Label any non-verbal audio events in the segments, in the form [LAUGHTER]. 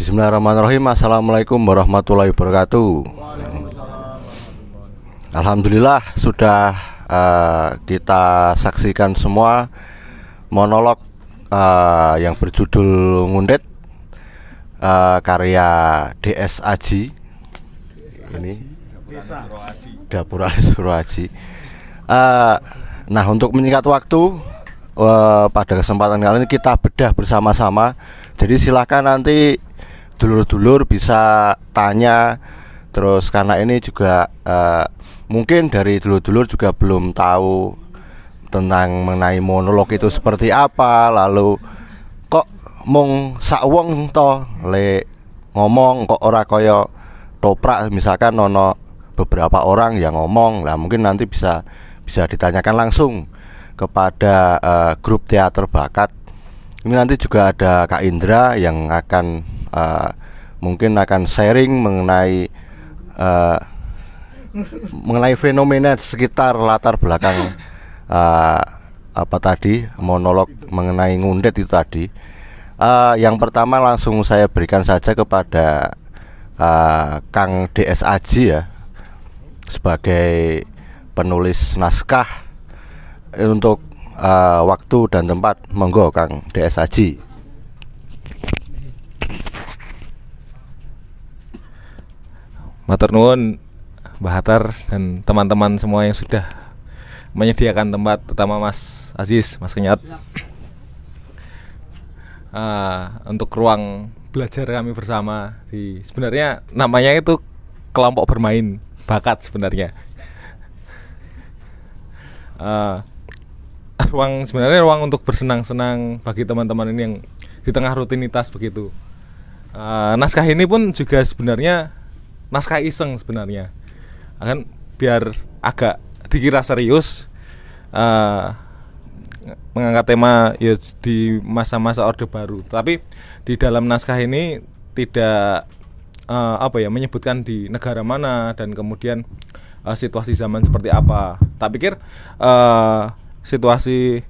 Bismillahirrahmanirrahim. Assalamualaikum warahmatullahi wabarakatuh. Alhamdulillah sudah uh, kita saksikan semua monolog uh, yang berjudul Ngundet uh, karya DS Aji. Ini. Dapur Ali uh, Nah untuk menyingkat waktu uh, pada kesempatan kali ini kita bedah bersama-sama. Jadi silahkan nanti dulur-dulur bisa tanya. Terus karena ini juga uh, mungkin dari dulu-dulu juga belum tahu tentang mengenai monolog itu seperti apa. Lalu kok mung sak wong to? Le ngomong kok ora kaya toprak? Misalkan nono beberapa orang yang ngomong lah mungkin nanti bisa bisa ditanyakan langsung kepada uh, grup teater bakat ini nanti juga ada Kak Indra yang akan uh, mungkin akan sharing mengenai uh, mengenai fenomena sekitar latar belakang uh, apa tadi monolog mengenai ngundet itu tadi. Uh, yang pertama langsung saya berikan saja kepada uh, Kang DS Aji ya sebagai penulis naskah untuk uh, waktu dan tempat monggo Kang DS Aji. Matur nuwun Mbah Hatar dan teman-teman semua yang sudah menyediakan tempat terutama Mas Aziz, Mas Kenyat. Uh, untuk ruang belajar kami bersama di sebenarnya namanya itu kelompok bermain bakat sebenarnya. Uh, [LAUGHS] ruang sebenarnya ruang untuk bersenang-senang bagi teman-teman ini yang di tengah rutinitas begitu. Uh, naskah ini pun juga sebenarnya naskah iseng sebenarnya. Akan biar agak dikira serius uh, mengangkat tema ya di masa-masa orde baru. Tapi di dalam naskah ini tidak uh, apa ya menyebutkan di negara mana dan kemudian uh, situasi zaman seperti apa. Tak pikir uh, situasi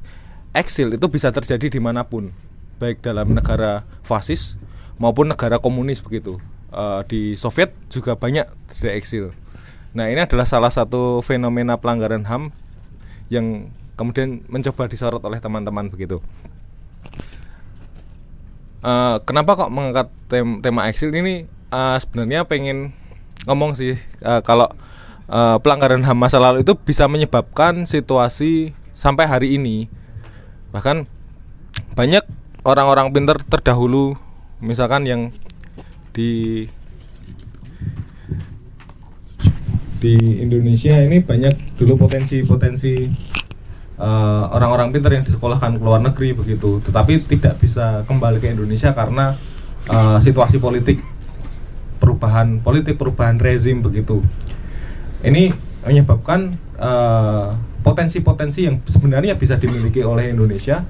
eksil itu bisa terjadi di mana pun baik dalam negara fasis maupun negara komunis begitu uh, di Soviet juga banyak terjadi eksil Nah ini adalah salah satu fenomena pelanggaran HAM yang kemudian mencoba disorot oleh teman-teman begitu. Uh, kenapa kok mengangkat tem tema eksil ini? Uh, sebenarnya pengen ngomong sih uh, kalau uh, pelanggaran HAM masa lalu itu bisa menyebabkan situasi sampai hari ini. Bahkan banyak orang-orang pinter terdahulu misalkan yang di di Indonesia ini banyak dulu potensi-potensi uh, orang-orang pintar yang disekolahkan ke luar negeri begitu, tetapi tidak bisa kembali ke Indonesia karena uh, situasi politik perubahan politik perubahan rezim begitu. Ini menyebabkan uh, potensi-potensi yang sebenarnya bisa dimiliki oleh Indonesia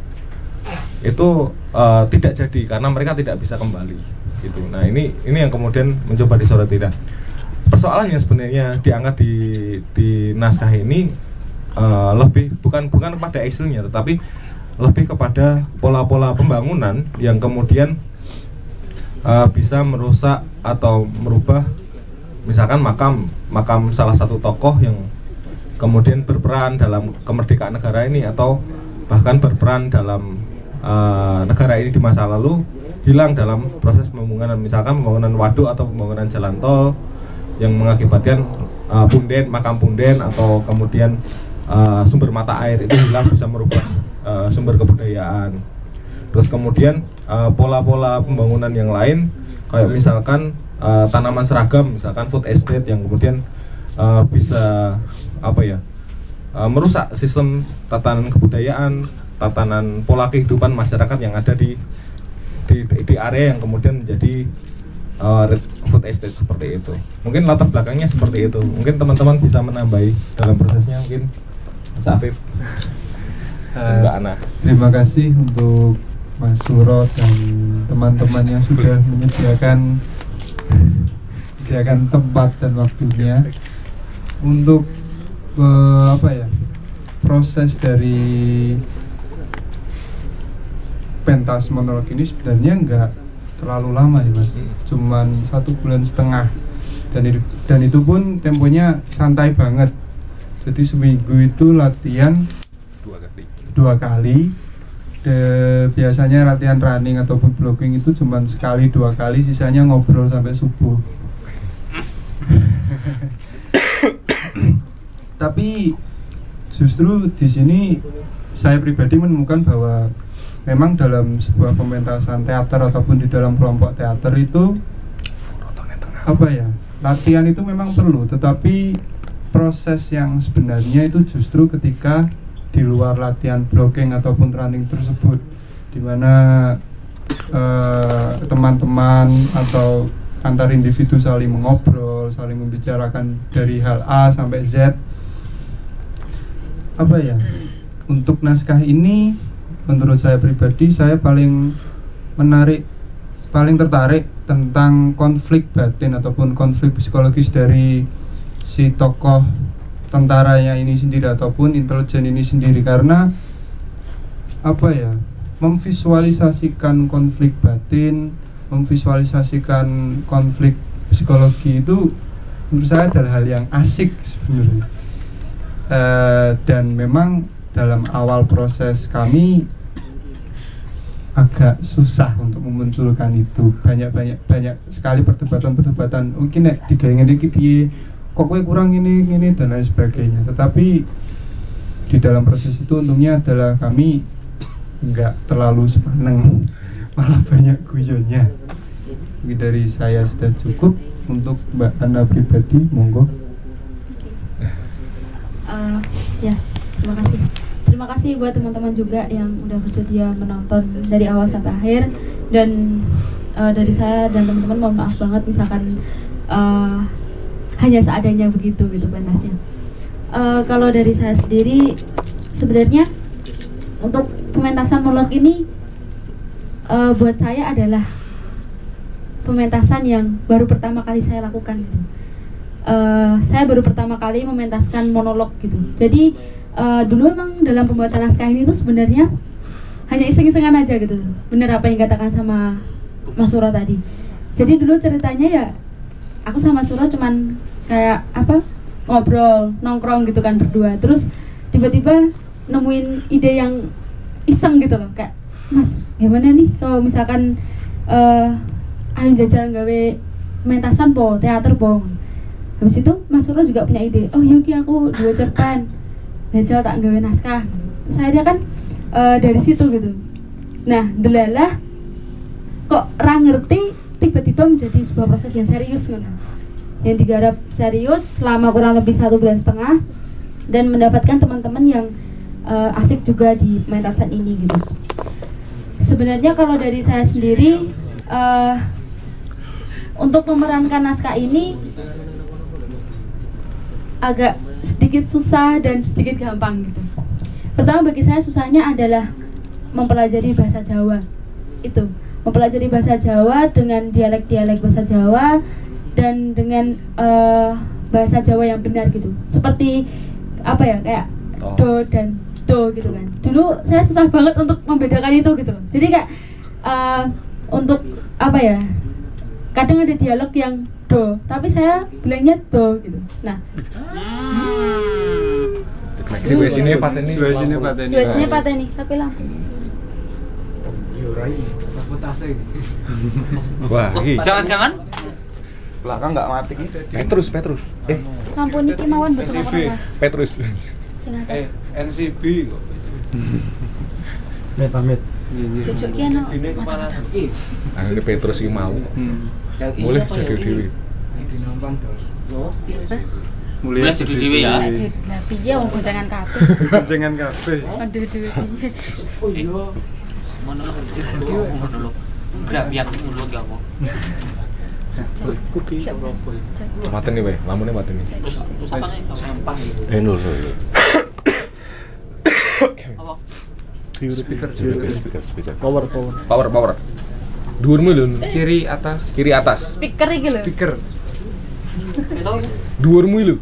itu uh, tidak jadi karena mereka tidak bisa kembali gitu. Nah ini ini yang kemudian mencoba disoroti dan persoalan yang sebenarnya diangkat di di naskah ini uh, lebih bukan bukan kepada eksilnya tetapi lebih kepada pola-pola pembangunan yang kemudian uh, bisa merusak atau merubah misalkan makam makam salah satu tokoh yang kemudian berperan dalam kemerdekaan negara ini atau bahkan berperan dalam uh, negara ini di masa lalu hilang dalam proses pembangunan misalkan pembangunan waduk atau pembangunan jalan tol yang mengakibatkan uh, punden, makam punden atau kemudian uh, sumber mata air itu hilang bisa merubah uh, sumber kebudayaan. Terus kemudian pola-pola uh, pembangunan yang lain kayak misalkan uh, tanaman seragam, misalkan food estate yang kemudian uh, bisa apa ya uh, merusak sistem tatanan kebudayaan, tatanan pola kehidupan masyarakat yang ada di di, di area yang kemudian menjadi uh, food estate seperti itu. Mungkin latar belakangnya seperti itu. Mungkin teman-teman bisa menambahi dalam prosesnya mungkin Mas Afif. Uh, Mbak Ana. Terima kasih untuk Mas Suro dan teman-teman yang sudah menyediakan menyediakan tempat dan waktunya untuk uh, apa ya proses dari pentas monolog ini sebenarnya nggak terlalu lama ya mas. Cuman satu bulan setengah. Dan itu, dan itu pun temponya santai banget. Jadi seminggu itu latihan dua kali. dua kali. De, biasanya latihan running ataupun blocking itu cuma sekali dua kali. Sisanya ngobrol sampai subuh [LAUGHS] [CLEARS THROAT] tapi justru di sini saya pribadi menemukan bahwa memang dalam sebuah pementasan teater ataupun di dalam kelompok teater itu apa ya latihan itu memang perlu tetapi proses yang sebenarnya itu justru ketika di luar latihan blocking ataupun running tersebut di mana eh, teman-teman atau antar individu saling mengobrol, saling membicarakan dari hal A sampai Z. Apa ya? Untuk naskah ini menurut saya pribadi saya paling menarik paling tertarik tentang konflik batin ataupun konflik psikologis dari si tokoh tentaranya ini sendiri ataupun intelijen ini sendiri karena apa ya memvisualisasikan konflik batin memvisualisasikan konflik psikologi itu menurut saya adalah hal yang asik sebenarnya. E, dan memang dalam awal proses kami agak susah untuk memunculkan itu. Banyak banyak banyak sekali perdebatan perdebatan mungkin nek tiga ini kok gue kurang ini ini dan lain sebagainya. Tetapi di dalam proses itu untungnya adalah kami nggak terlalu sepaneng [LAUGHS] malah banyak guyonnya dari saya sudah cukup untuk mbak Anda pribadi monggo. Uh, ya terima kasih. Terima kasih buat teman-teman juga yang udah bersedia menonton dari awal sampai akhir. Dan uh, dari saya dan teman-teman mohon maaf banget misalkan uh, hanya seadanya begitu gitu pentasnya uh, kalau dari saya sendiri sebenarnya untuk pementasan monolog ini uh, buat saya adalah pementasan yang baru pertama kali saya lakukan gitu. uh, saya baru pertama kali mementaskan monolog gitu. Jadi uh, dulu emang dalam pembuatan naskah ini tuh sebenarnya hanya iseng-isengan aja gitu. Bener apa yang dikatakan sama Mas Suro tadi. Jadi dulu ceritanya ya aku sama Suro cuman kayak apa ngobrol nongkrong gitu kan berdua. Terus tiba-tiba nemuin ide yang iseng gitu loh. Kayak mas gimana nih kalau misalkan uh, ayo jajal gawe mentasan po teater po. Habis itu mas Suro juga punya ide. Oh yuk aku dua cerpen. Jajal tak gawe naskah. Saya kan uh, dari situ gitu. Nah delalah kok orang ngerti tiba-tiba menjadi sebuah proses yang serius gitu yang digarap serius selama kurang lebih satu bulan setengah dan mendapatkan teman-teman yang uh, asik juga di pementasan ini gitu. Sebenarnya kalau dari saya sendiri uh, untuk memerankan naskah ini agak sedikit susah dan sedikit gampang gitu. Pertama bagi saya susahnya adalah mempelajari bahasa Jawa. Itu mempelajari bahasa Jawa dengan dialek-dialek bahasa Jawa dan dengan uh, bahasa Jawa yang benar gitu. Seperti apa ya kayak do dan do gitu kan. Dulu saya susah banget untuk membedakan itu gitu. Jadi kayak uh, untuk apa ya kadang ada dialog yang do tapi saya bilangnya do gitu. Nah. Siwes ini [LAUGHS] pateni. Siwes ini pateni. Siwes ini pateni, tapi lampu. Wah, Jangan-jangan? Belakang nggak mati. Petrus Petrus. Eh. Lampu ini kemauan betul mas Petrus. Eh NCB kok. Met pamit. Cucuk ki ana ini kepala ini Petrus iki mau mulai jadi dewi. Mulai jadi dewi ya? lah piye wong goncengan kabeh? Goncengan kabeh. Aduh dewe piye? Oh iya. Monolog monolog. Berak biak mulut ya kok Mati nih, Bay. Lampunya mati nih. Terus apa nih? Sampah gitu. Eh, nul, nul. Apa? speaker Speaker, speaker. power power. Power, power. Dhuwurmu lho. kiri atas. Kiri atas. speaker iki lho. Speaker. Dhuwurmu lho.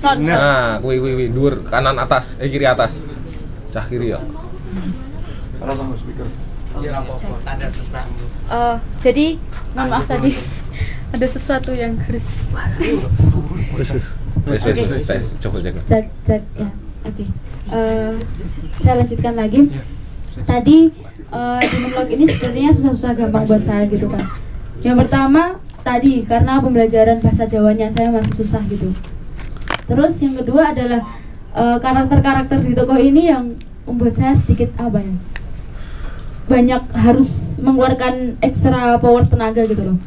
Nah, kuwi kuwi kuwi. Dhuwur kanan atas, eh kiri atas. Cah kiri ya. kalau sama speaker. Eh, jadi mohon maaf tadi. [LAUGHS] ada sesuatu yang harus Wes wes. Coba jaga. cek cek ya. Oke. Eh, saya lanjutkan lagi. Tadi monolog ini sebenarnya susah-susah gampang buat saya gitu kan yang pertama tadi karena pembelajaran bahasa Jawanya saya masih susah gitu. Terus yang kedua adalah eh, karakter-karakter di tokoh ini yang membuat saya sedikit apa ya? Banyak harus mengeluarkan ekstra power tenaga gitu loh.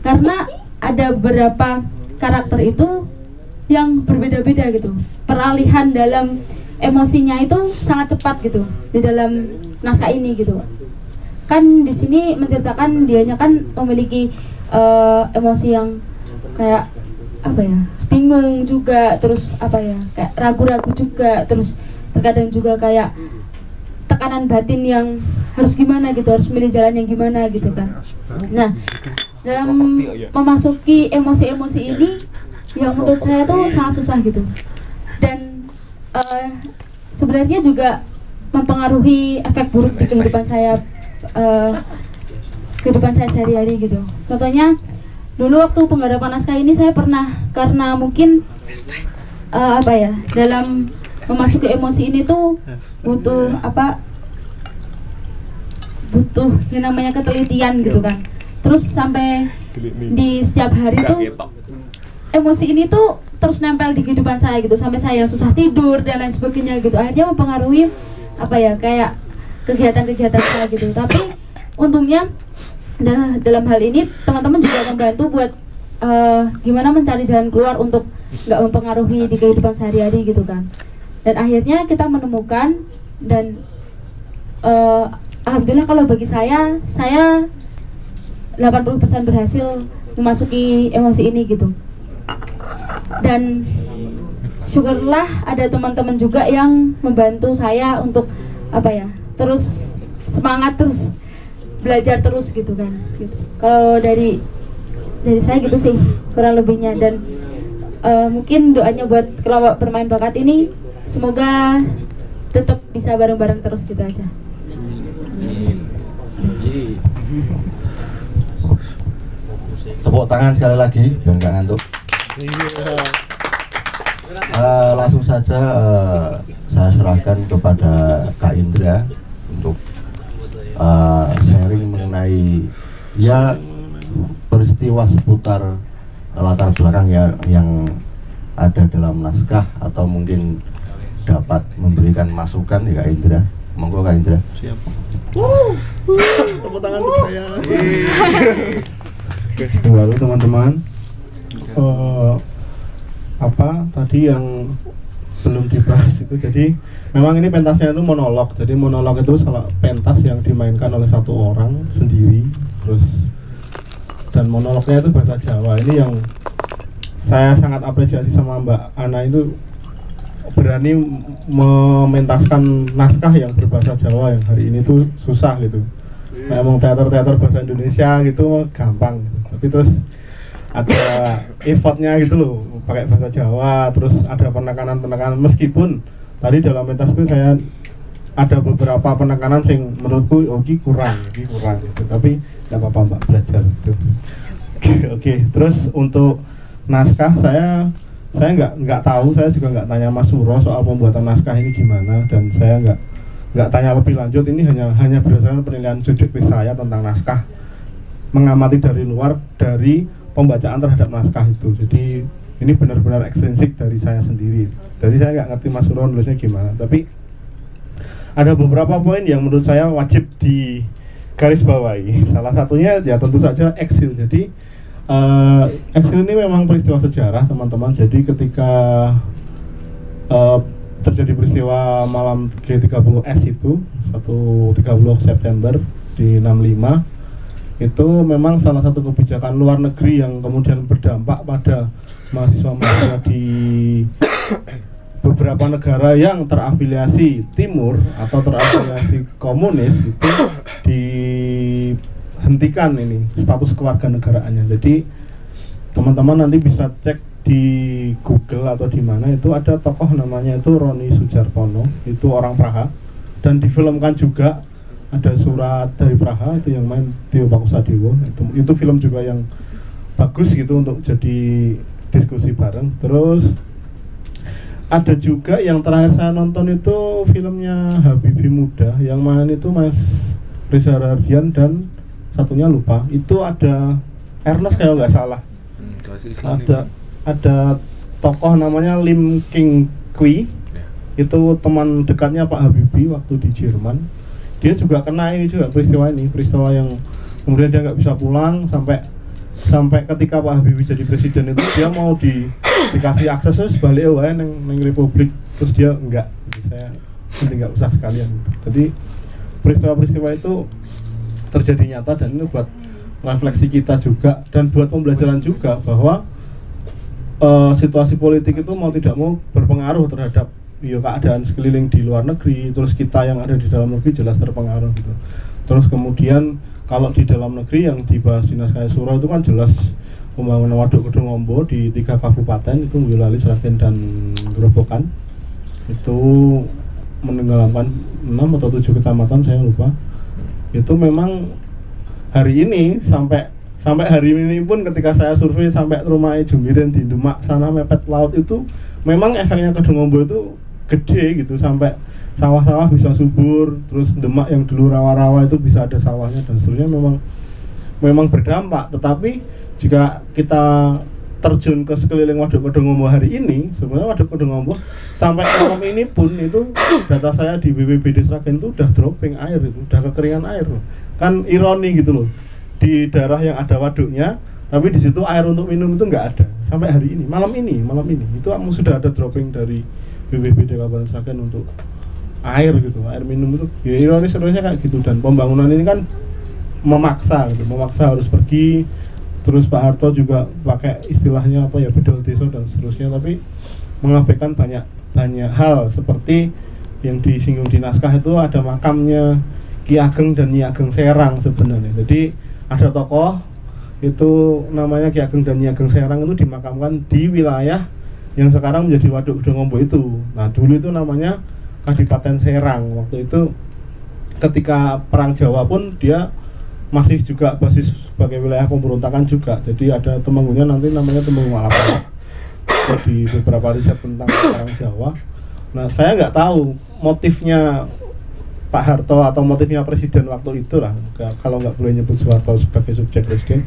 Karena ada beberapa karakter itu yang berbeda-beda gitu. Peralihan dalam emosinya itu sangat cepat gitu. Di dalam naskah ini gitu. Kan di sini menceritakan dianya kan memiliki eh, emosi yang kayak apa ya bingung juga terus apa ya kayak ragu-ragu juga terus terkadang juga kayak tekanan batin yang harus gimana gitu harus milih jalan yang gimana gitu kan. Nah dalam memasuki emosi-emosi ini yang menurut saya tuh sangat susah gitu. Dan eh, sebenarnya juga mempengaruhi efek buruk di kehidupan saya eh, kehidupan saya sehari-hari gitu. Contohnya dulu waktu penggarapan naskah ini saya pernah karena mungkin eh, apa ya dalam memasuki emosi ini tuh butuh apa butuh yang namanya ketelitian gitu kan. Terus sampai di setiap hari tuh emosi ini tuh terus nempel di kehidupan saya gitu. Sampai saya susah tidur dan lain sebagainya gitu. Akhirnya mempengaruhi apa ya kayak kegiatan-kegiatan saya gitu. Tapi untungnya da- dalam hal ini teman-teman juga membantu buat eh, gimana mencari jalan keluar untuk nggak mempengaruhi di kehidupan sehari-hari gitu kan. Dan akhirnya kita menemukan dan eh, alhamdulillah kalau bagi saya saya 80% berhasil memasuki emosi ini gitu. Dan syukurlah ada teman-teman juga yang membantu saya untuk apa ya terus semangat terus belajar terus gitu kan gitu. kalau dari dari saya gitu sih kurang lebihnya dan eh, mungkin doanya buat kelompok bermain bakat ini semoga tetap bisa bareng-bareng terus gitu aja Tepuk tangan sekali lagi biar nggak ngantuk. Eh, langsung saja eh, saya serahkan kepada Kak Indra untuk eh, sharing mengenai ya peristiwa seputar latar belakang ya, yang ada dalam naskah atau mungkin dapat memberikan masukan ya Kak Indra. Monggo Kak Indra. Lalu teman-teman eh, apa tadi yang belum dibahas itu. Jadi memang ini pentasnya itu monolog. Jadi monolog itu salah pentas yang dimainkan oleh satu orang sendiri terus dan monolognya itu bahasa Jawa. Ini yang saya sangat apresiasi sama Mbak Ana itu berani mementaskan naskah yang berbahasa Jawa yang hari ini tuh susah gitu. Memang teater-teater bahasa Indonesia gitu gampang. Tapi terus ada effortnya gitu loh pakai bahasa Jawa terus ada penekanan-penekanan. Meskipun tadi dalam pentas itu saya ada beberapa penekanan yang menurutku oh ki kurang ki kurang gitu. Tapi nggak apa-apa mbak belajar gitu. Oke oke. Terus untuk naskah saya saya nggak nggak tahu saya juga nggak tanya Mas Suro soal pembuatan naskah ini gimana dan saya nggak nggak tanya lebih lanjut. Ini hanya hanya berdasarkan penilaian subjektif saya tentang naskah mengamati dari luar dari pembacaan terhadap naskah itu. Jadi ini benar-benar ekstrinsik dari saya sendiri. Jadi saya nggak ngerti Mas Suro nulisnya gimana. Tapi ada beberapa poin yang menurut saya wajib di garis bawahi salah satunya ya tentu saja eksil. Jadi eh, eksil ini memang peristiwa sejarah teman-teman. Jadi ketika eh, terjadi peristiwa malam G30S itu 1 30 September di 65 itu memang salah satu kebijakan luar negeri yang kemudian berdampak pada mahasiswa-mahasiswa di beberapa negara yang terafiliasi timur atau terafiliasi komunis itu dihentikan ini status kewarganegaraannya. Jadi teman-teman nanti bisa cek di Google atau di mana itu ada tokoh namanya itu Roni Sujartono, itu orang Praha dan difilmkan juga ada surat dari Praha itu yang main Tio Pakusadewo itu itu film juga yang bagus gitu untuk jadi diskusi bareng. Terus ada juga yang terakhir saya nonton itu filmnya Habibie Muda. Yang main itu Mas Reza Rahardian dan satunya lupa. Itu ada Ernest kalau nggak salah. Ada ada tokoh namanya Lim King Kui. Itu teman dekatnya Pak Habibie waktu di Jerman dia juga kena ini juga peristiwa ini peristiwa yang kemudian dia nggak bisa pulang sampai sampai ketika Pak Habibie jadi presiden itu dia mau di dikasih akses terus balik wae neng, neng Republik. Terus dia enggak jadi saya nanti nggak usah sekalian. Jadi peristiwa-peristiwa itu terjadi nyata dan ini buat refleksi kita juga dan buat pembelajaran juga bahwa uh, situasi politik itu mau tidak mau berpengaruh terhadap ya keadaan sekeliling di luar negeri terus kita yang ada di dalam negeri jelas terpengaruh gitu. Terus kemudian kalau di dalam negeri yang dibahas dinas kaya Suro itu kan jelas pembangunan waduk gedung ombo di tiga kabupaten itu Boyolali, Sragen dan Gerobokan itu menenggelamkan 6 atau 7 kecamatan saya lupa. Itu memang hari ini sampai sampai hari ini pun ketika saya survei sampai rumah Jumirin di Demak sana mepet laut itu memang efeknya ke Dungombo itu gede gitu sampai sawah-sawah bisa subur terus Demak yang dulu rawa-rawa itu bisa ada sawahnya dan seterusnya memang memang berdampak. Tetapi jika kita terjun ke sekeliling Waduk Kedungombo hari ini sebenarnya Waduk Kedungombo sampai malam ini pun itu data saya di BPBD Sragen itu udah dropping air itu udah kekeringan air loh. Kan ironi gitu loh di daerah yang ada waduknya tapi di situ air untuk minum itu nggak ada sampai hari ini malam ini malam ini. Itu sudah ada dropping dari BPBD Kabupaten Sragen untuk air gitu air minum itu. Ya ironis sebenarnya kayak gitu. Dan pembangunan ini kan memaksa gitu memaksa harus pergi. Terus Pak Harto juga pakai istilahnya apa ya bedol desa dan seterusnya. Tapi mengabaikan banyak banyak hal. Seperti yang disinggung di naskah itu ada makamnya Ki Ageng dan Nyi Ageng Serang sebenarnya. Jadi ada tokoh itu namanya Ki Ageng dan Nyi Ageng Serang itu dimakamkan di wilayah yang sekarang menjadi Waduk Gedongombo itu. Nah dulu itu namanya Kadipaten Serang. Waktu itu ketika perang Jawa pun dia masih juga basis sebagai wilayah pemberontakan juga. Jadi ada temenggunya nanti namanya Temenggung Malapara di beberapa riset tentang orang Jawa. Nah saya nggak tahu motifnya Pak Harto atau motifnya presiden waktu itu lah. Kalau nggak boleh nyebut Soeharto sebagai subjek presiden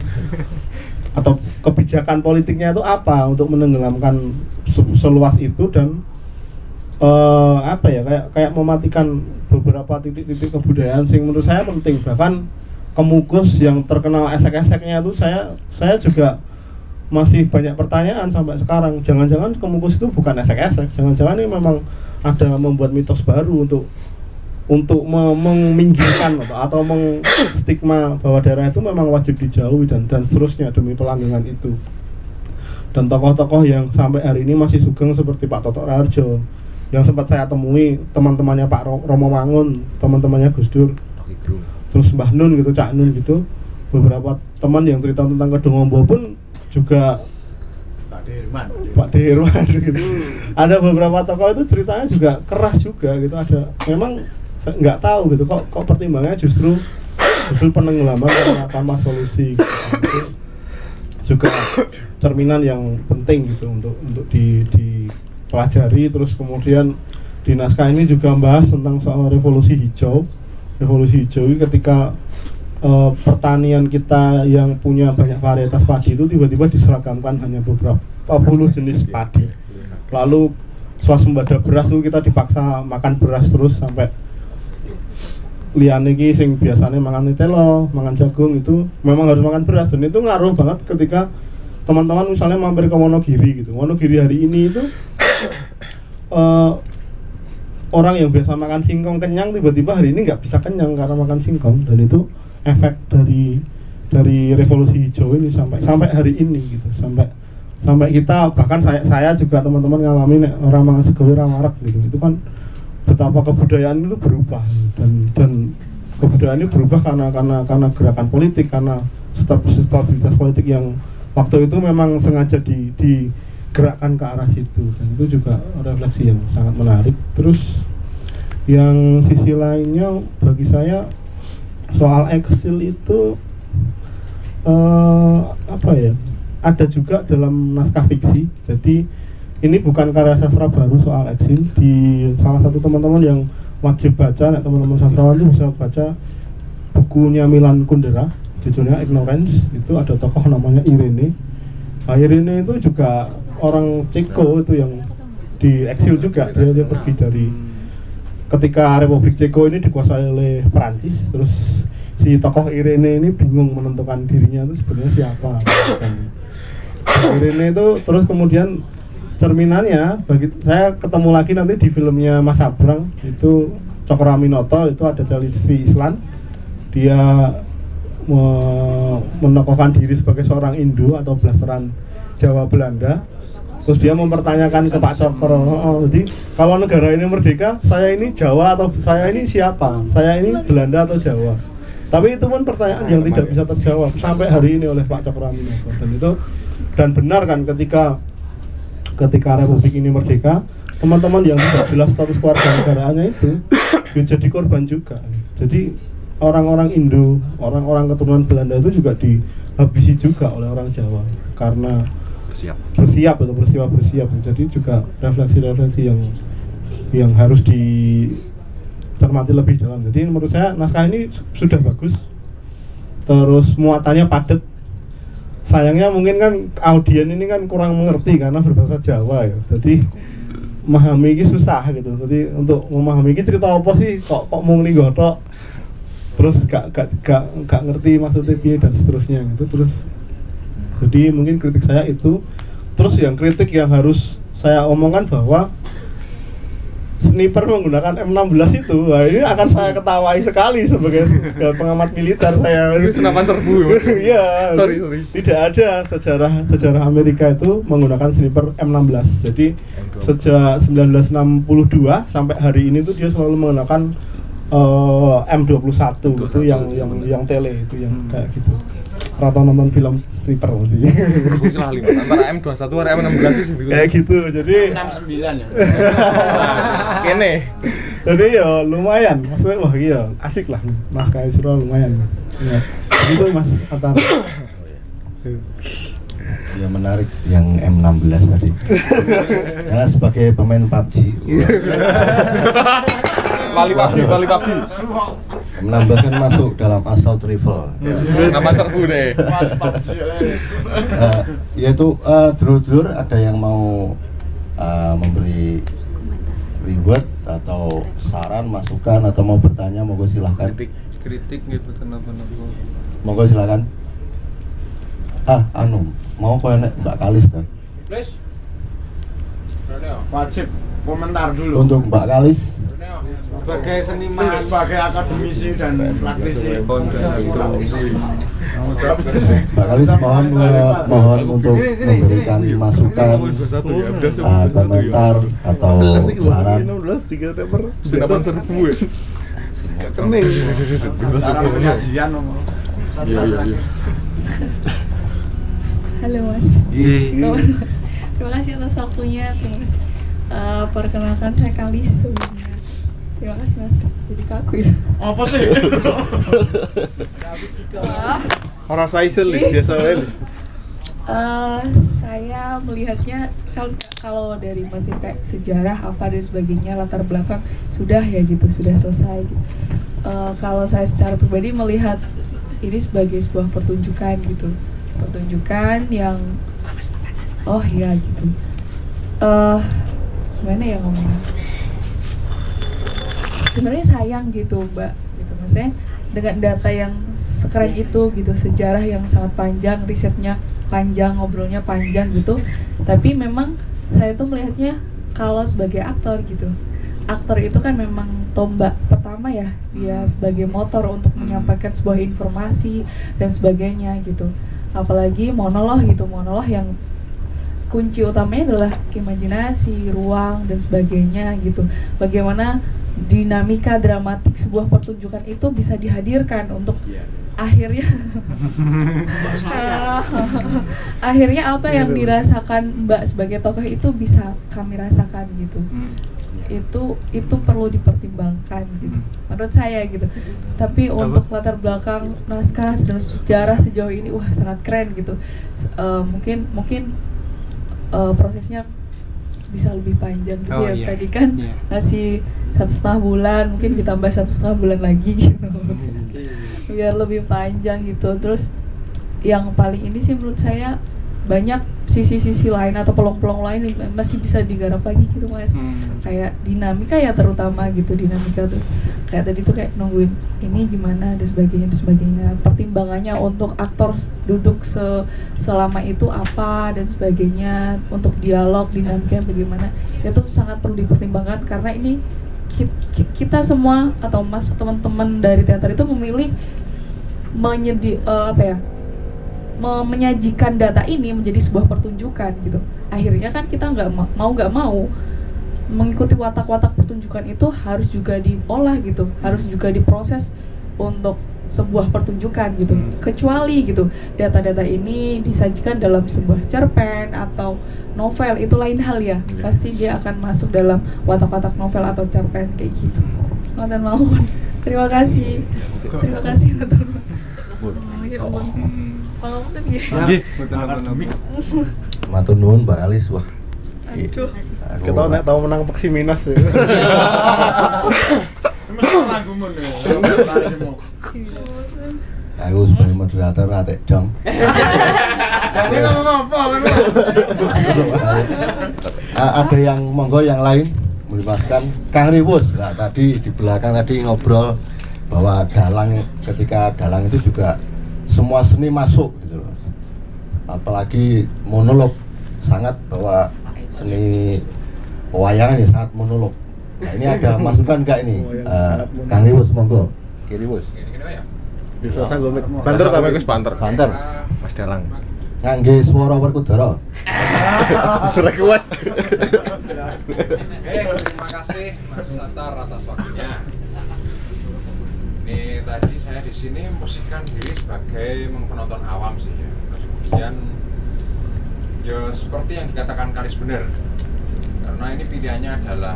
atau kebijakan politiknya itu apa untuk menenggelamkan seluas itu dan uh, apa ya kayak kayak mematikan beberapa titik-titik kebudayaan sing menurut saya penting. Bahkan kemukus yang terkenal esek-eseknya itu saya saya juga masih banyak pertanyaan sampai sekarang. Jangan-jangan kemukus itu bukan esek-esek jangan-jangan ini memang ada membuat mitos baru untuk untuk meminggirkan atau mengstigma bahwa daerah itu memang wajib dijauhi dan dan seterusnya demi pelanggangan itu. Dan tokoh-tokoh yang sampai hari ini masih sugeng seperti Pak Toto Raharjo yang sempat saya temui teman-temannya Pak Romo Mangun teman-temannya Gus Dur terus Mbah Nun gitu Cak Nun gitu. Beberapa teman yang cerita tentang Kedungombo pun juga Pak Dirman. Pak Dirman gitu. Ada beberapa tokoh itu ceritanya juga keras juga gitu. Ada memang nggak tahu gitu kok kok pertimbangannya justru justru penenggelaman karena tanpa solusi. Gitu. juga cerminan yang penting gitu untuk untuk di dipelajari. Terus kemudian di naskah ini juga membahas tentang soal revolusi hijau. Revolusi hijau ini ketika uh, pertanian kita yang punya banyak varietas padi itu tiba-tiba diseragamkan hanya beberapa puluh jenis padi. Lalu swasembada beras itu kita dipaksa makan beras terus sampai liane ki sing biasanya makan telo, makan jagung itu memang harus makan beras. Dan itu ngaruh banget ketika teman-teman misalnya mampir ke Wonogiri gitu. Wonogiri hari ini itu uh, [COUGHS] orang yang biasa makan singkong kenyang tiba-tiba hari ini nggak bisa kenyang karena makan singkong. Dan itu efek dari dari revolusi hijau ini sampai sampai hari ini gitu. Sampai sampai kita bahkan saya saya juga teman-teman ngalamin orang makan sego marak gitu. Itu kan betapa kebudayaan itu berubah. Dan dan kebudayaan ini berubah karena karena karena gerakan politik karena stabilitas politik yang waktu itu memang sengaja di, di gerakan ke arah situ. Dan itu juga refleksi yang sangat menarik. Terus yang sisi lainnya bagi saya soal eksil itu eh, apa ya ada juga dalam naskah fiksi. Jadi ini bukan karya sastra baru soal eksil. Di salah satu teman-teman yang wajib baca nah, teman-teman sastrawan itu bisa baca bukunya Milan Kundera judulnya Ignorance. Itu ada tokoh namanya Irene. Nah, Irene itu juga orang Ceko itu yang di eksil juga. Dia, dia pergi dari ketika Republik Ceko ini dikuasai oleh Prancis terus si tokoh Irene ini bingung menentukan dirinya itu sebenarnya siapa. [COUGHS] Irene itu terus kemudian cerminannya bagi saya ketemu lagi nanti di filmnya Mas Abrang itu Cokroaminoto itu ada si Islan. Dia me- menokohkan diri sebagai seorang Indo atau blasteran Jawa Belanda. Terus dia mempertanyakan ke Pak Cokro oh, jadi kalau negara ini merdeka saya ini Jawa atau saya ini siapa? Saya ini Belanda atau Jawa? Tapi itu pun pertanyaan yang tidak bisa terjawab sampai hari ini oleh Pak Cokro Aminoto. Dan itu dan benar kan ketika ketika Republik ini merdeka teman-teman yang tidak jelas status keluarga negaraannya itu ya jadi korban juga. Jadi orang-orang Indo orang-orang keturunan Belanda itu juga dihabisi juga oleh orang Jawa karena Siap. bersiap atau bersiap bersiap. Jadi juga refleksi-refleksi yang yang harus dicermati lebih dalam. Jadi menurut saya naskah ini su- sudah bagus. Terus muatannya padat sayangnya mungkin kan audien ini kan kurang mengerti karena berbahasa Jawa ya. Jadi memahami ini susah gitu. Jadi untuk memahami ini cerita apa sih? Kok kok mau nggotok terus gak gak gak gak ngerti maksudnya piye dan seterusnya gitu. Terus jadi mungkin kritik saya itu. Terus yang kritik yang harus saya omongkan bahwa sniper menggunakan M16 itu. Wah ini akan saya ketawai sekali sebagai, pengamat militer saya. Ini senapan serbu ya? [LAUGHS] iya. Sorry, sorry. tidak ada sejarah sejarah Amerika itu menggunakan sniper M16 jadi sejak 1962 sampai hari ini tuh dia selalu menggunakan eh, M21 itu yang yang yang tele itu yang kayak gitu rata nonton film sniper sih kira lima antara M21 sama M16 sih gitu. kayak gitu jadi 69 ya. [LAUGHS] Kene. jadi ya lumayan maksudnya wah iya asik lah mas Kaisro lumayan ya. itu mas Atar Ya menarik yang M16 tadi. [LAUGHS] Karena sebagai pemain PUBG, [LAUGHS] Wali PUBG, wali PUBG. M16 kan masuk dalam assault rifle. Senapan serbu deh. Eh, yaitu eh, dulur-dulur ada yang mau eh, memberi reward atau saran, masukan atau mau bertanya, monggo silahkan. Kritik, kritik gitu kenapa-napa. Monggo silakan. Ah, anu, mau kau enek Mbak Kalis kan? Please. Wajib komentar dulu. Untuk Mbak Kalis, sebagai seniman, sebagai akademisi dan praktisi. Kalis mohon mohon untuk memberikan masukan, komentar atau saran. 16 tiga teper Senapan serbu ya. kening penyajian. Iya iya iya. Halo Mas. Teman. Terima kasih atas waktunya. Terima kasih. Eh, perkenalkan saya Kalis sebelumnya. Terima kasih Mas. Jadi kaku ya. Apa sih? [LAUGHS] Orang Saisel Lis, biasa wae Lis. eh, saya melihatnya kalau kalau dari masih sejarah apa dan sebagainya latar belakang sudah ya gitu sudah selesai. Gitu. Eh, kalau saya secara pribadi melihat ini sebagai sebuah pertunjukan gitu pertunjukan yang oh ya gitu eh gimana ya ngomongnya sebenarnya sayang gitu mbak. Gitu maksudnya dengan data yang sekeren itu gitu sejarah yang sangat panjang risetnya panjang ngobrolnya panjang gitu. Tapi memang saya tuh melihatnya kalau sebagai aktor gitu. Aktor itu kan memang tombak pertama ya dia sebagai motor untuk menyampaikan sebuah informasi dan sebagainya gitu. Apalagi monolog gitu monolog yang kunci utamanya adalah imajinasi ruang dan sebagainya gitu. Bagaimana dinamika dramatik sebuah pertunjukan itu bisa dihadirkan untuk akhirnya. [LAUGHS] Akhirnya apa yang dirasakan Mbak sebagai tokoh itu bisa kami rasakan gitu. Itu itu perlu dipertimbangkan gitu. Menurut saya gitu. Tapi untuk latar belakang naskah dan sejarah sejauh ini wah sangat keren gitu. Eh, mungkin mungkin eh, prosesnya bisa lebih panjang gitu Oh, ya iya. tadi kan Iya. ngasih satu setengah bulan mungkin ditambah satu setengah bulan lagi gitu biar lebih panjang gitu terus yang paling ini sih menurut saya banyak sisi-sisi lain atau pelong-pelong lain yang masih bisa digarap lagi gitu mas. Hmm. kayak dinamika ya terutama gitu dinamika tuh. Kayak tadi tuh kayak nungguin ini gimana dan sebagainya dan sebagainya. Pertimbangannya untuk aktor duduk se selama itu apa dan sebagainya untuk dialog dinamika bagaimana itu sangat perlu dipertimbangkan karena ini ki- ki- kita semua atau mas teman-teman dari teater itu memilih menyedi eh, apa ya menyajikan data ini menjadi sebuah pertunjukan gitu. Akhirnya kan kita nggak ma- mau nggak mau mengikuti watak-watak pertunjukan itu harus juga diolah gitu. Harus juga diproses untuk sebuah pertunjukan gitu. Kecuali gitu data-data ini disajikan dalam sebuah cerpen atau novel itu lain hal ya. Pasti dia akan masuk dalam watak-watak novel atau cerpen kayak gitu. Ngoten mawon terima kasih. Terima kasih. Mawon. Oh, ya. Pangapunten. Nggih. Matur nuwun Mbak Alis wah. Aduh. Aduh, Kita nek tau menang Peksi Minas ya. [LAUGHS] Aku sebagai moderator atek dong. Jadi ngomong apa kan? A- ada yang monggo yang lain melibatkan Kang Riwus. Nah, tadi di belakang tadi ngobrol bahwa dalang ketika dalang itu juga semua seni masuk gitu loh. Apalagi monolog sangat bahwa seni pewayangan ini sangat monolog. Nah, ini ada [LAUGHS] masukan enggak ini? Monolog. Kang Riwus monggo. Kiriwus. Bisa sanggup banter tapi banter. Banter. Mas Dalang. Ngangge swara Werkudara. [LAUGHS] request. Oke, terima kasih Mas Satar atas waktunya. Ini tadi saya di sini memposisikan diri sebagai penonton awam sih ya. Terus kemudian ya seperti yang dikatakan Karis benar. Karena ini pilihannya adalah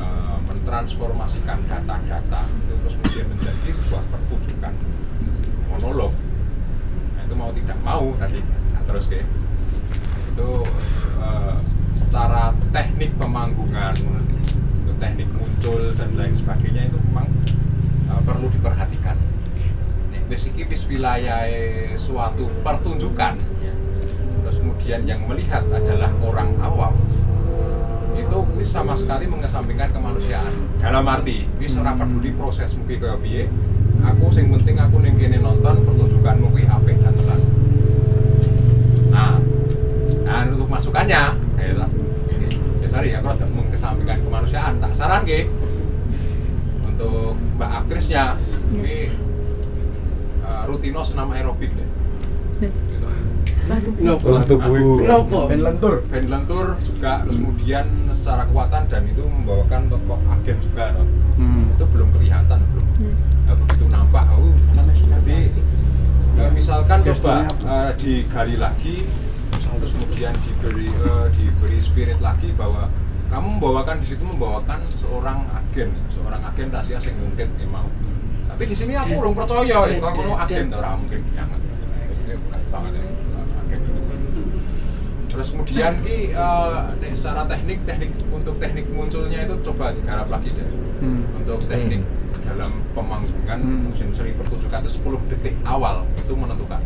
eh, mentransformasikan data-data itu terus kemudian menjadi sebuah pertunjukan monolog. Nah, itu mau tidak mau tadi nah, terus kayak itu eh, secara teknik pemanggungan itu teknik muncul dan lain sebagainya itu memang eh, perlu diperhatikan Nek wis iki wis wilayah suatu pertunjukan. Terus kemudian yang melihat adalah orang awam. Itu wis sama sekali mengesampingkan kemanusiaan. Dalam arti wis ora peduli proses mungkin kaya piye. Aku sing penting aku ning kene nonton pertunjukanmu kuwi apik dan tenan. Nah nah untuk masukannya ya ya sorry ya kalau mengesampingkan kemanusiaan. Tak saran nggih untuk mbak aktrisnya ini eh, rutino senam aerobik deh. Gitu. Olah tubuh. Ben lentur. band lentur juga terus kemudian secara kekuatan dan itu membawakan tokoh agen juga toh. itu belum kelihatan belum. Nah, begitu nampak oh jadi eh, misalkan coba eh, digali lagi terus kemudian diberi eh, diberi spirit lagi bahwa kamu membawakan di situ membawakan seorang agen seorang agen rahasia sing mungkin ya mau tapi di sini aku belum percaya ya. Kalau kamu agen orang mungkin banget ya. Terus kemudian ki eh, nek secara teknik teknik untuk teknik munculnya itu coba digarap lagi deh. Untuk teknik dalam pemanggungan musim seri pertunjukan itu 10 detik awal itu menentukan.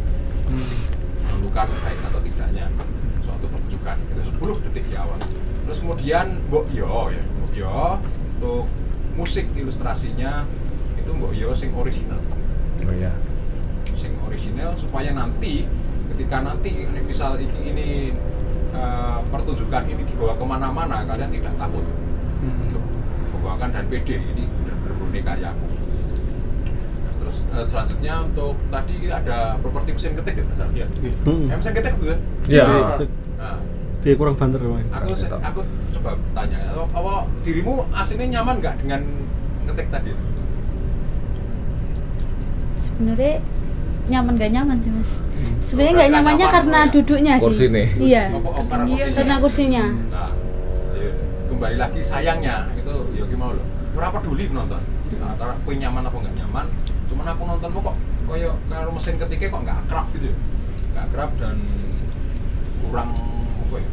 Menentukan baik atau tidaknya suatu pertunjukan. Itu 10 detik di awal. Terus kemudian mbok yo ya. Mbok yo untuk musik ilustrasinya itu mbok yo sing original Oh iya. sing original supaya nanti ketika nanti ini misal ini, ini eh, pertunjukan ini dibawa ke mana-mana kalian tidak takut untuk membawakan dan pede ini benar-benar karyaku Nah, terus eh, selanjutnya untuk tadi ada properti mesin ketik ya Mas Ardian? Hmm. Eh, mesin ketik itu ya? Iya. Nah, Dia kurang banter aku aku coba tanya apa, apa dirimu aslinya nyaman nggak dengan ngetik tadi sebenarnya nyaman gak nyaman sih mas. Sebenarnya Oh, nggak nyamannya nyaman, karena ya. duduknya Kursi sih nih. iya. Oh, karena kursinya. Nah, iya. kembali lagi sayangnya itu ya gimana loh ora peduli penonton. Nah, antara nyaman apa nggak nyaman cuman aku nontonmu kok koyo karo mesin ketiknya kok nggak akrab gitu ya. Nggak akrab dan kurang apa ya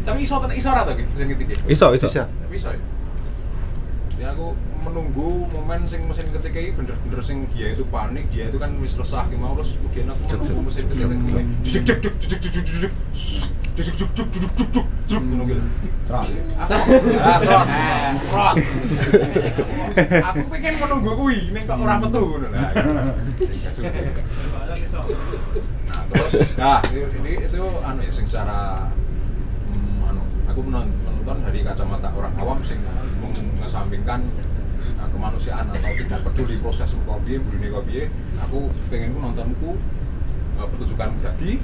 tapi iso iso to Ki, mesin ketiknya Iso, iso. tapi iso ya? Ya aku menunggu momen sing mesin ketika ini bener-bener sing dia itu panik dia itu kan wis resah gimana terus kemudian aku menunggu mesin ketika ini duduk duduk duduk duduk duduk duduk duduk duduk duduk duduk duduk duduk duduk ngono gitu Trot. Aku- ya trot trot aku pengen menunggu kuwi ning kok ora metu ngono lah Gak suka. nah terus nah ini, ini itu anu ya sing secara hmm, anu aku menon- menonton dari kacamata orang awam sing mengesampingkan nah, kemanusiaan atau tidak peduli proses burine kok piye aku pengen ku nontonku uh, pertunjukan dadi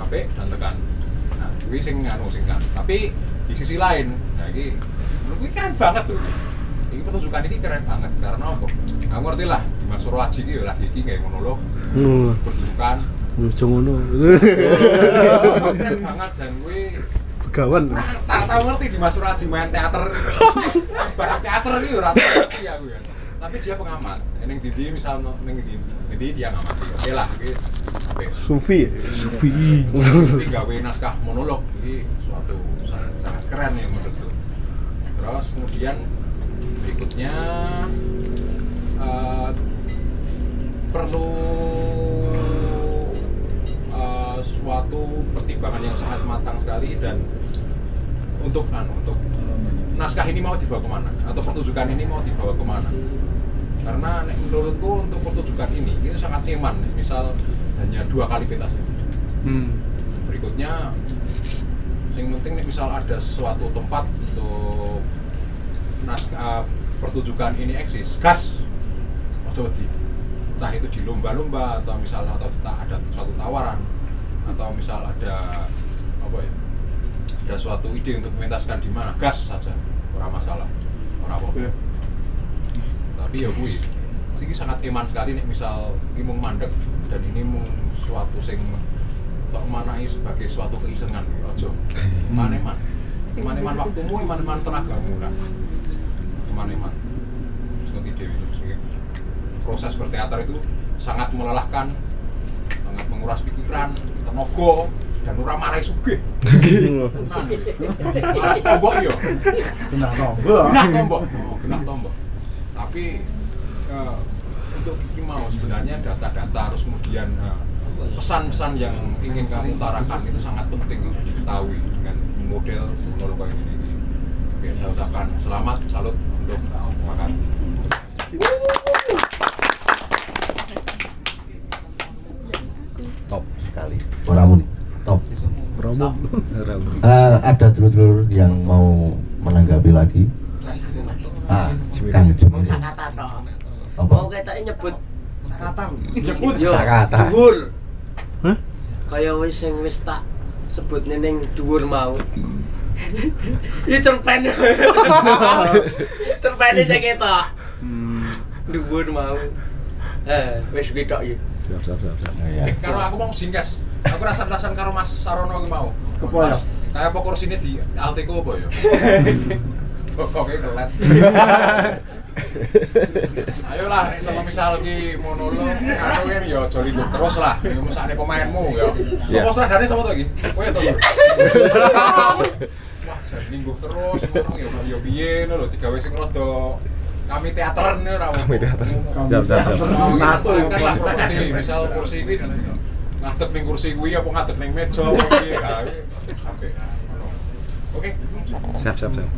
apik dan tekan. Nah kuwi sing anu sing kan. Tapi di sisi lain nah iki menurutku ini keren banget tuh ini pertunjukan ini keren banget karena apa? Aku ngerti lah di Mas Surwaji iki ya lagi iki kayak monolog Hmm. pertunjukan. Lucu ngono. keren banget dan gue Begawan. tak tahu ngerti di Mas Suraji main teater. [LAUGHS] Barang teater itu ora tahu ngerti aku ya. Tapi dia pengamat. Neng Didi misal no- neng Didi Didi dia. Ngamati oke lah guys Sufi. Sufi. tapi gawe naskah monolog. Ini suatu sangat, sangat keren ya menurutku terus kemudian berikutnya eh, perlu eh, suatu pertimbangan yang sangat matang sekali dan untuk anu untuk naskah ini mau dibawa ke mana? Atau pertunjukan ini mau dibawa ke mana? Karena nek menurutku untuk pertunjukan ini ini sangat iman misal hanya dua kali pentas Hmm. berikutnya yang penting nih misal ada suatu tempat untuk naskah pertunjukan ini eksis gas. Ojo wedi entah itu di lomba-lomba atau misal atau ada suatu tawaran atau misal ada apa ya ada suatu ide untuk mementaskan di mana gas saja. Orang masalah orang apa apa tapi ya kuwi ini sangat iman sekali nih misal ini mung mandek dan ini mung suatu sing tok manai sebagai suatu keisengan. Kuwi aja. Iman-iman. Iman-iman waktumu iman-iman tenagamu lah iman-iman. Seperti dewi proses berteater itu sangat melelahkan sangat menguras pikiran tenaga dan ora marai sugih. Tenan. Malah tombok yo Genah tombok. genah tombok. Oh, genah tombok. Tapi eh, untuk ini mau sebenarnya data-data harus kemudian eh, pesan-pesan yang ingin kamu utarakan itu sangat penting untuk diketahui dengan model kayak ini. Oke saya ucapkan selamat salut untuk makan top sekali. Ramun top Romo. Eh, ada dulur-dulur yang mau menanggapi lagi ah Kang toh. apa Mau ketok nyebut sakata. Nyebut Yo, sakata. Dhuwur. Hah? Kaya wis sing wis tak sebut ning dhuwur mau. Iki cerpen. Cerpene sing ketok. Dhuwur mau. Eh, wis kuwi tok iki. Siap, siap, siap, siap. Karo aku mau singkas aku rasan-rasan karo Mas Sarono ki mau. Kepoyo. Mas, kayak apa kursinya di Alteco apa ya? [LAUGHS] Pokoknya kelet. Ayolah nek sama misal ki monolog anu kan ya aja lingguh terus lah. Ya mesane pemainmu ya. Iya. sapa sutradare sapa to iki? Kowe to. Lur? [LAUGHS] wah jadi lingguh terus ngono ya ya piye ngono lho digawe sing rada kami teateren ora kami teater Siap, siap, siap. Ngatur kan misal kursi kuwi ngadeg ning kursi kuwi apa ngadeg ning meja apa piye kuwi [LAUGHS] apik ngono. oke Siap, siap, siap.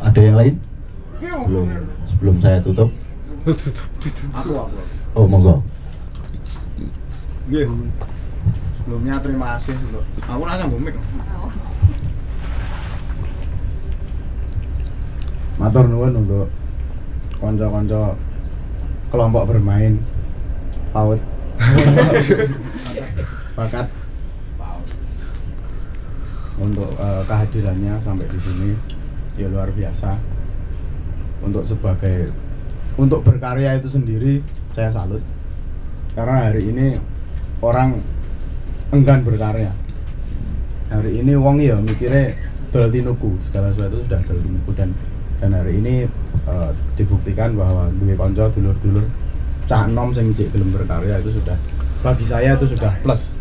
ada yang lain belum sebelum saya tutup Aku aku. oh monggo Nggih. Sebelumnya terima kasih untuk aku langsung bumik. Matur nuwun untuk konco-konco kelompok bermain PAUD. [LAUGHS] Bakat. Untuk eh, kehadirannya sampai di sini ya luar biasa. Untuk sebagai untuk berkarya itu sendiri saya salut. Karena hari ini orang enggan berkarya. Hari ini wong ya mikirnya dol tinuku segala sesuatu sudah dol tinuku. Dan dan hari ini eh, dibuktikan bahwa duwe konco dulur-dulur cah enom sing jek gelem berkarya itu sudah bagi saya itu sudah plus.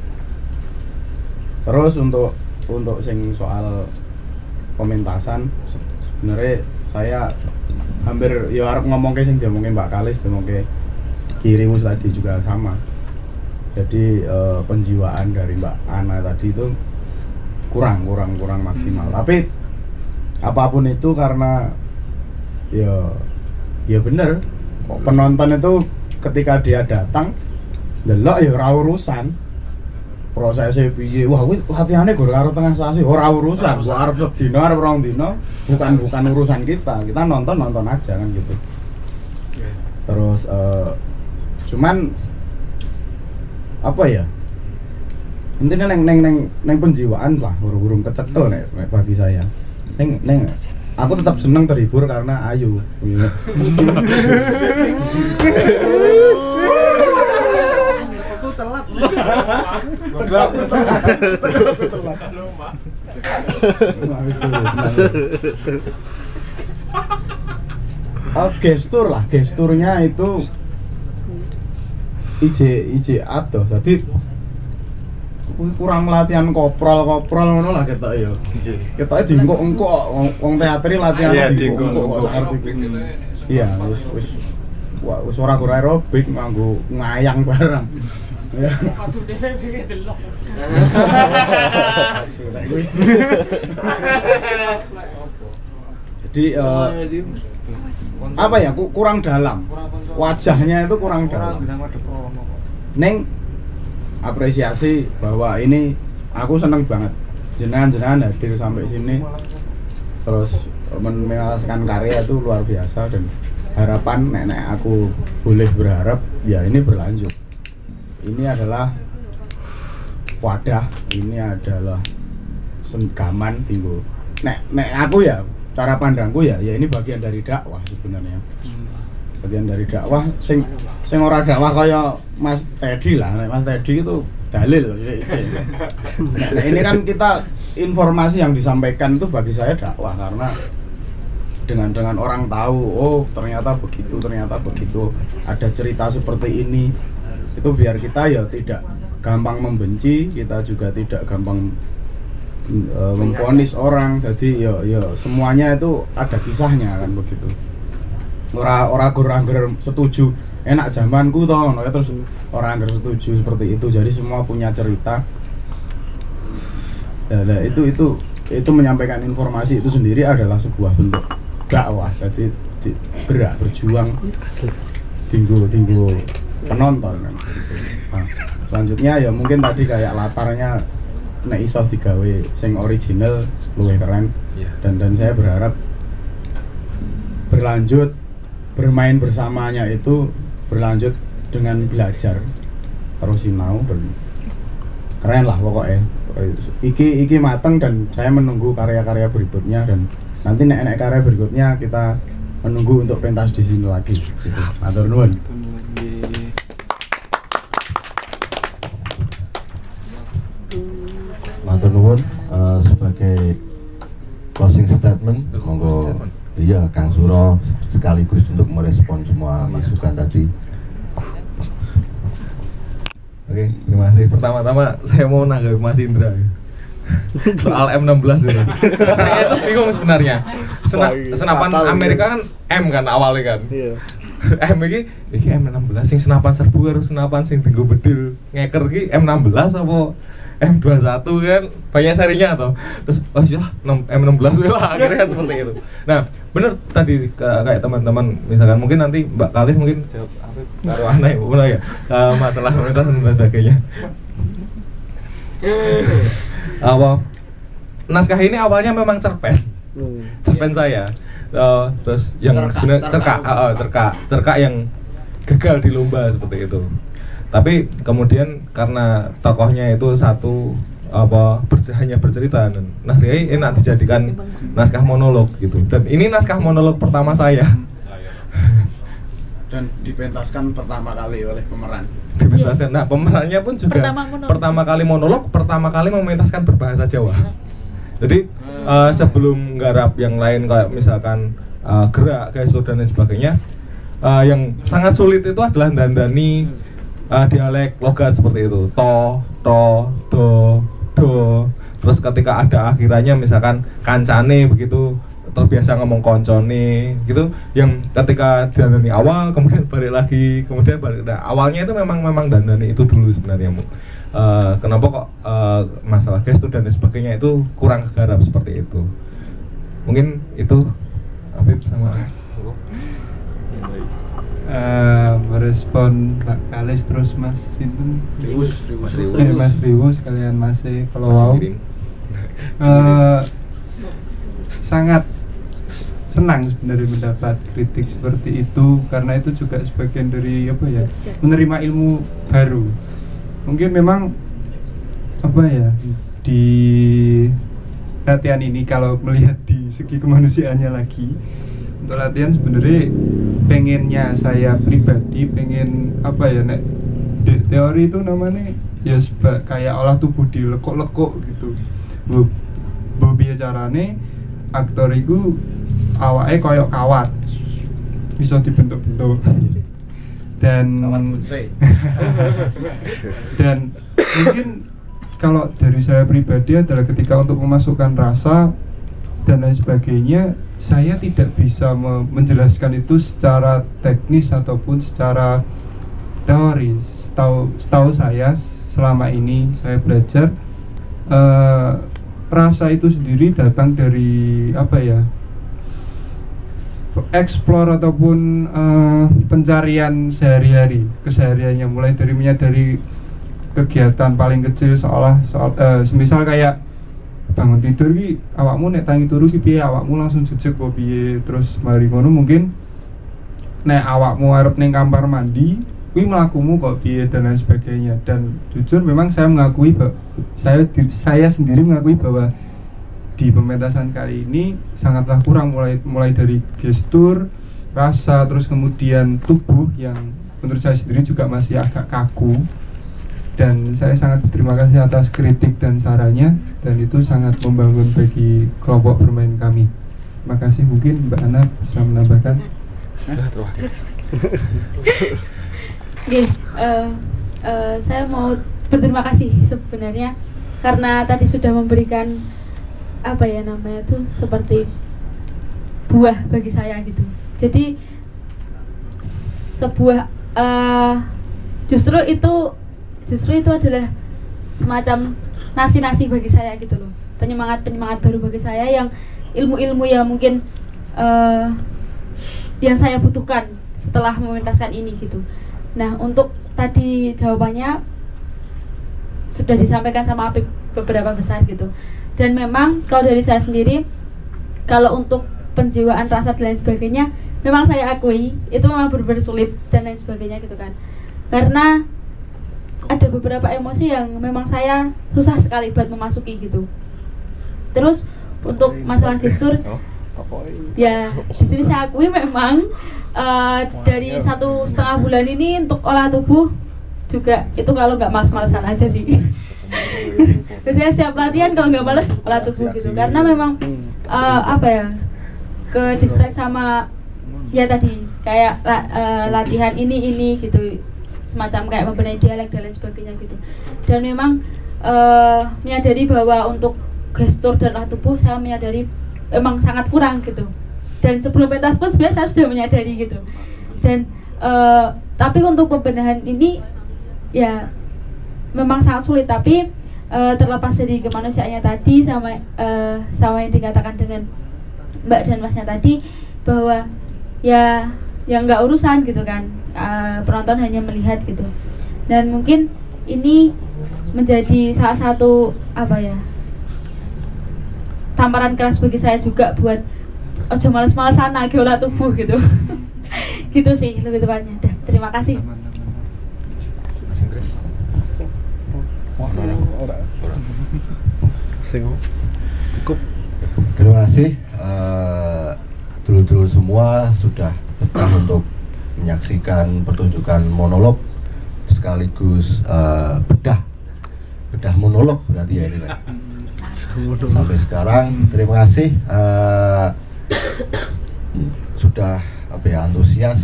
Terus untuk untuk sing soal pementasan se- sebenarnya saya hampir ya harap ngomong ke sing diomongin Mbak Kalis diomongin Kirimus tadi juga sama. Jadi eh, penjiwaan dari Mbak Ana tadi itu kurang kurang kurang maksimal. Tapi apa pun itu karena ya ya bener. Kok penonton itu ketika dia datang delok ya ora urusan. Prosesnya piye? Wah kuwi latihannya gur karo tengah sasi ora urusan. Gua arep sedina arep rong dina bukan bukan urusan kita. Kita nonton nonton aja kan gitu. Terus eh, cuman apa ya? Intinya neng neng neng neng penjiwaan lah burung-burung kecekel nek nek bagi saya. Neng neng aku tetap seneng terhibur karena Ayu. Aku telat. Telat. Oh, gestur lah, gesturnya itu IJ IJ ado. Jadi kuwi kurang latihan koprol koprol ngono lah ketok ya. Ketoke diengkok-engkok wong wong teatri latihan Iya, diengkok-engkok kok arep. Iya, wis wis wah, wis ora gur aerobik nganggo ngayang bareng. Ya. Delok. Jadi eh, apa ya ku- kurang dalam wajahnya itu kurang dalam Neng apresiasi bahwa ini aku seneng banget. Jenengan jenengan hadir sampai sini. Terus men- menyaksikan karya itu luar biasa dan harapan nenek aku boleh berharap ya ini berlanjut. Ini adalah wadah ini adalah senggaman tinggu. Nek nek aku ya cara pandangku ya ya ini bagian dari dakwah sebenarnya. Bagian dari dakwah sing sing ora dakwah kaya Mas Teddy lah Mas Teddy itu dalil nah, ini kan kita informasi yang disampaikan itu bagi saya dakwah karena dengan dengan orang tahu oh ternyata begitu ternyata begitu ada cerita seperti ini itu biar kita ya tidak gampang membenci kita juga tidak gampang uh, memvonis orang jadi ya ya semuanya itu ada kisahnya kan begitu. Ora ora gur angger setuju enak zamanku toh ngono ya, terus orang angger setuju seperti itu. Jadi semua punya cerita. Ya, nah, itu itu itu menyampaikan informasi itu sendiri adalah sebuah bentuk dakwah. Jadi di- gerak berjuang. Tinggu tinggu penonton kan. Nah, selanjutnya ya mungkin tadi kayak latarnya nek iso digawe sing original luwih keren. Iya. dan dan saya berharap berlanjut bermain bersamanya itu berlanjut dengan belajar terus sinau dan keren lah pokoknya iki iki mateng dan saya menunggu karya-karya berikutnya dan nanti nek nek karya berikutnya kita menunggu untuk pentas di sini lagi gitu. Matur nuwun. Matur nuwun eh, sebagai closing statement monggo iya Kang Suro sekaligus untuk merespon semua masukan tadi. Oke, terima kasih. Pertama-tama saya mau nanggapi Mas Indra ya. soal M16 itu. Saya itu bingung sebenarnya. Sena- iya. senapan Fatal, Amerika kan M kan awalnya kan. Iya. M iki iki M16 sing senapan serbu harus senapan sing tinggo bedil ngeker iki M16 apa M21 kan banyak serinya atau terus oh ya M16 [LAUGHS] lah akhirnya kan seperti itu. Nah, bener tadi ke- kayak teman-teman misalkan mungkin nanti Mbak Kalis mungkin taruh aneh ya ya eh, masalah komunitas dan sebagainya. [LAUGHS] Awal naskah ini awalnya memang cerpen. Cerpen saya. Eh, terus yang Cerkak, sebenarnya cerkak. cerkak ah, ah, cerkak cerkak yang gagal di lomba seperti itu tapi kemudian karena tokohnya itu satu apa berce- hanya bercerita dan naskah ini enak dijadikan naskah monolog gitu. Dan ini naskah monolog pertama saya. Dan dipentaskan pertama kali oleh pemeran. dipentaskan. Nah pemerannya pun juga Pertama monolog. pertama kali monolog pertama kali mementaskan berbahasa Jawa. Jadi eh, sebelum nggarap yang lain kayak misalkan eh, gerak, gestur dan lain sebagainya, eh, yang sangat sulit itu adalah dandani eh, dialek logat seperti itu. To, to, do, do. Terus ketika ada akhirannya misalkan kancane begitu terbiasa ngomong koncone gitu yang ketika dandani awal kemudian balik lagi kemudian balik nah, awalnya itu memang memang dandani itu dulu sebenarnya Bu. Eh, kenapa kok eh, masalah gestur dan sebagainya itu kurang garap seperti itu mungkin itu Afif sama Eh, merespon Mbak Kalis terus Mas itu Riwus, Riwus, Riwus. Eh, Mas Riwus kalian masih kalau wow Mirin. Eh, sangat senang sebenarnya mendapat kritik seperti itu karena itu juga sebagian dari apa ya menerima ilmu baru mungkin memang apa ya di latihan ini kalau melihat di segi kemanusiaannya lagi untuk latihan sebenarnya pengennya saya pribadi pengen apa ya nek di teori itu namanya ya seba, kayak olah tubuh di lekuk-lekuk gitu. Bu, bu carane aktor itu awake koyok kawat. Bisa dibentuk-bentuk. [LAUGHS] Dan [LAUGHS] dan mungkin kalau dari saya pribadi adalah ketika untuk memasukkan rasa dan lain sebagainya saya tidak bisa me- menjelaskan itu secara teknis ataupun secara teori. Setahu setahu saya selama ini saya belajar eh, rasa itu sendiri datang dari apa ya explore ataupun eh, pencarian sehari-hari. Kesehariannya mulai dari menyadari kegiatan paling kecil seolah soal eh, semisal kayak bangun tidur ki awakmu nek tangi turu ki piye? Awakmu langsung jejeg kok piye? Terus mari ngono mungkin. Nek awakmu arep ning kamar mandi kuwi melakumu kok piye dan lain sebagainya. Dan jujur memang saya mengakui bahwa saya saya sendiri mengakui bahwa di pementasan kali ini sangatlah kurang mulai mulai dari gestur rasa terus kemudian tubuh yang menurut saya sendiri juga masih agak kaku dan saya sangat berterima kasih atas kritik dan sarannya dan itu sangat membangun bagi kelompok bermain kami. Terima kasih mungkin Mbak Ana bisa menambahkan. Oke, eh, eh, saya mau berterima kasih sebenarnya karena tadi sudah memberikan apa ya namanya tuh seperti buah bagi saya gitu. Jadi sebuah eh, justru itu justru itu adalah semacam nasi-nasi bagi saya gitu loh. Penyemangat-penyemangat baru bagi saya yang ilmu-ilmu yang mungkin eh, yang saya butuhkan setelah mementaskan ini gitu. Nah, untuk tadi jawabannya sudah disampaikan sama Apip beberapa besar gitu. Dan memang kalau dari saya sendiri kalau untuk penjiwaan rasa dan lain sebagainya memang saya akui itu memang benar-benar sulit dan lain sebagainya gitu kan. Karena ada beberapa emosi yang memang saya susah sekali buat memasuki gitu. Terus untuk masalah gestur ya di sini saya akui memang eh, dari satu setengah bulan ini untuk olah tubuh juga itu kalau nggak males-malesan aja sih. [LAUGHS] Biasanya setiap latihan kalau nggak males olah tubuh gitu. karena memang eh, apa ya ke distract sama ya tadi kayak la- eh, latihan ini ini gitu semacam kayak membenahi dialek dan lain sebagainya gitu. Dan memang eh, menyadari bahwa untuk gestur dan olah tubuh saya menyadari memang sangat kurang gitu. Dan sebelum pentas pun sebenarnya saya sudah menyadari gitu. Dan eh, tapi untuk pembenahan ini ya memang sangat sulit. Tapi eh, terlepas dari kemanusiaannya tadi sama eh, sama yang dikatakan dengan Mbak dan Masnya tadi bahwa ya yang nggak urusan gitu kan. Eh, penonton hanya melihat gitu. Dan mungkin ini menjadi salah satu apa ya tamparan keras bagi saya juga buat ojo males-malesan lagi olah tubuh gitu. [LAUGHS] Gitu sih lebih tepatnya. Dah, terima kasih. Cukup. Terima kasih. Eh, dulur-dulur semua sudah untuk menyaksikan pertunjukan monolog sekaligus eh, bedah bedah monolog berarti ya ini kan. sampai sekarang terima kasih eh, sudah apa ya antusias.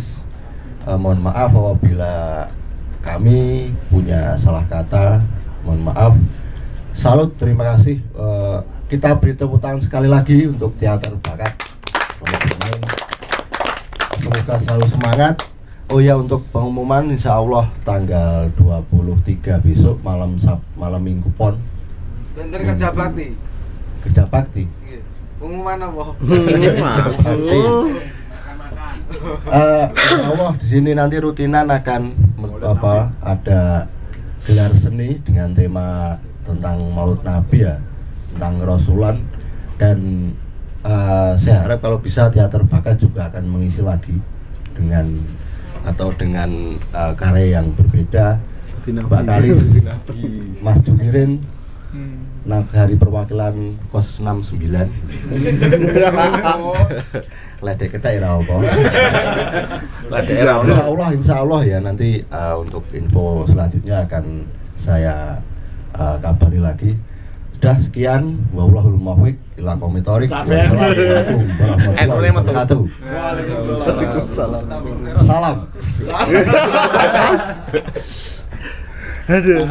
Eh, mohon maaf apabila kami punya salah kata mohon maaf. Salut terima kasih. Eh, kita beri tepuk tangan sekali lagi untuk teater bakat. Semoga selalu semangat Oh ya untuk pengumuman insya Allah tanggal 23 besok malam Sab malam Minggu pon Bener kerja bakti. kerja bakti Nggih. Pengumuman apa? Masuk. Eh, insya Allah di sini nanti rutinan akan apa ada gelar seni dengan tema tentang Maulid Nabi ya tentang Rasulan dan eh, saya harap kalau bisa teater bakat juga akan mengisi lagi dengan atau dengan eh, karya yang berbeda. Mbak Kalis [LAUGHS] Mas Jukirin Nah, hari perwakilan kos 69 [LAUGHS] Ledek kita ya apa? [LAUGHS] Ledek. Insya Allah, insya Allah ya nanti uh, untuk info selanjutnya akan saya uh, kabari lagi. Sudah sekian, wallahul muwaffiq ila komitorik Endulnya metu. wabarakatuh Waalaikumsalam. Salam Aduh. [LAUGHS]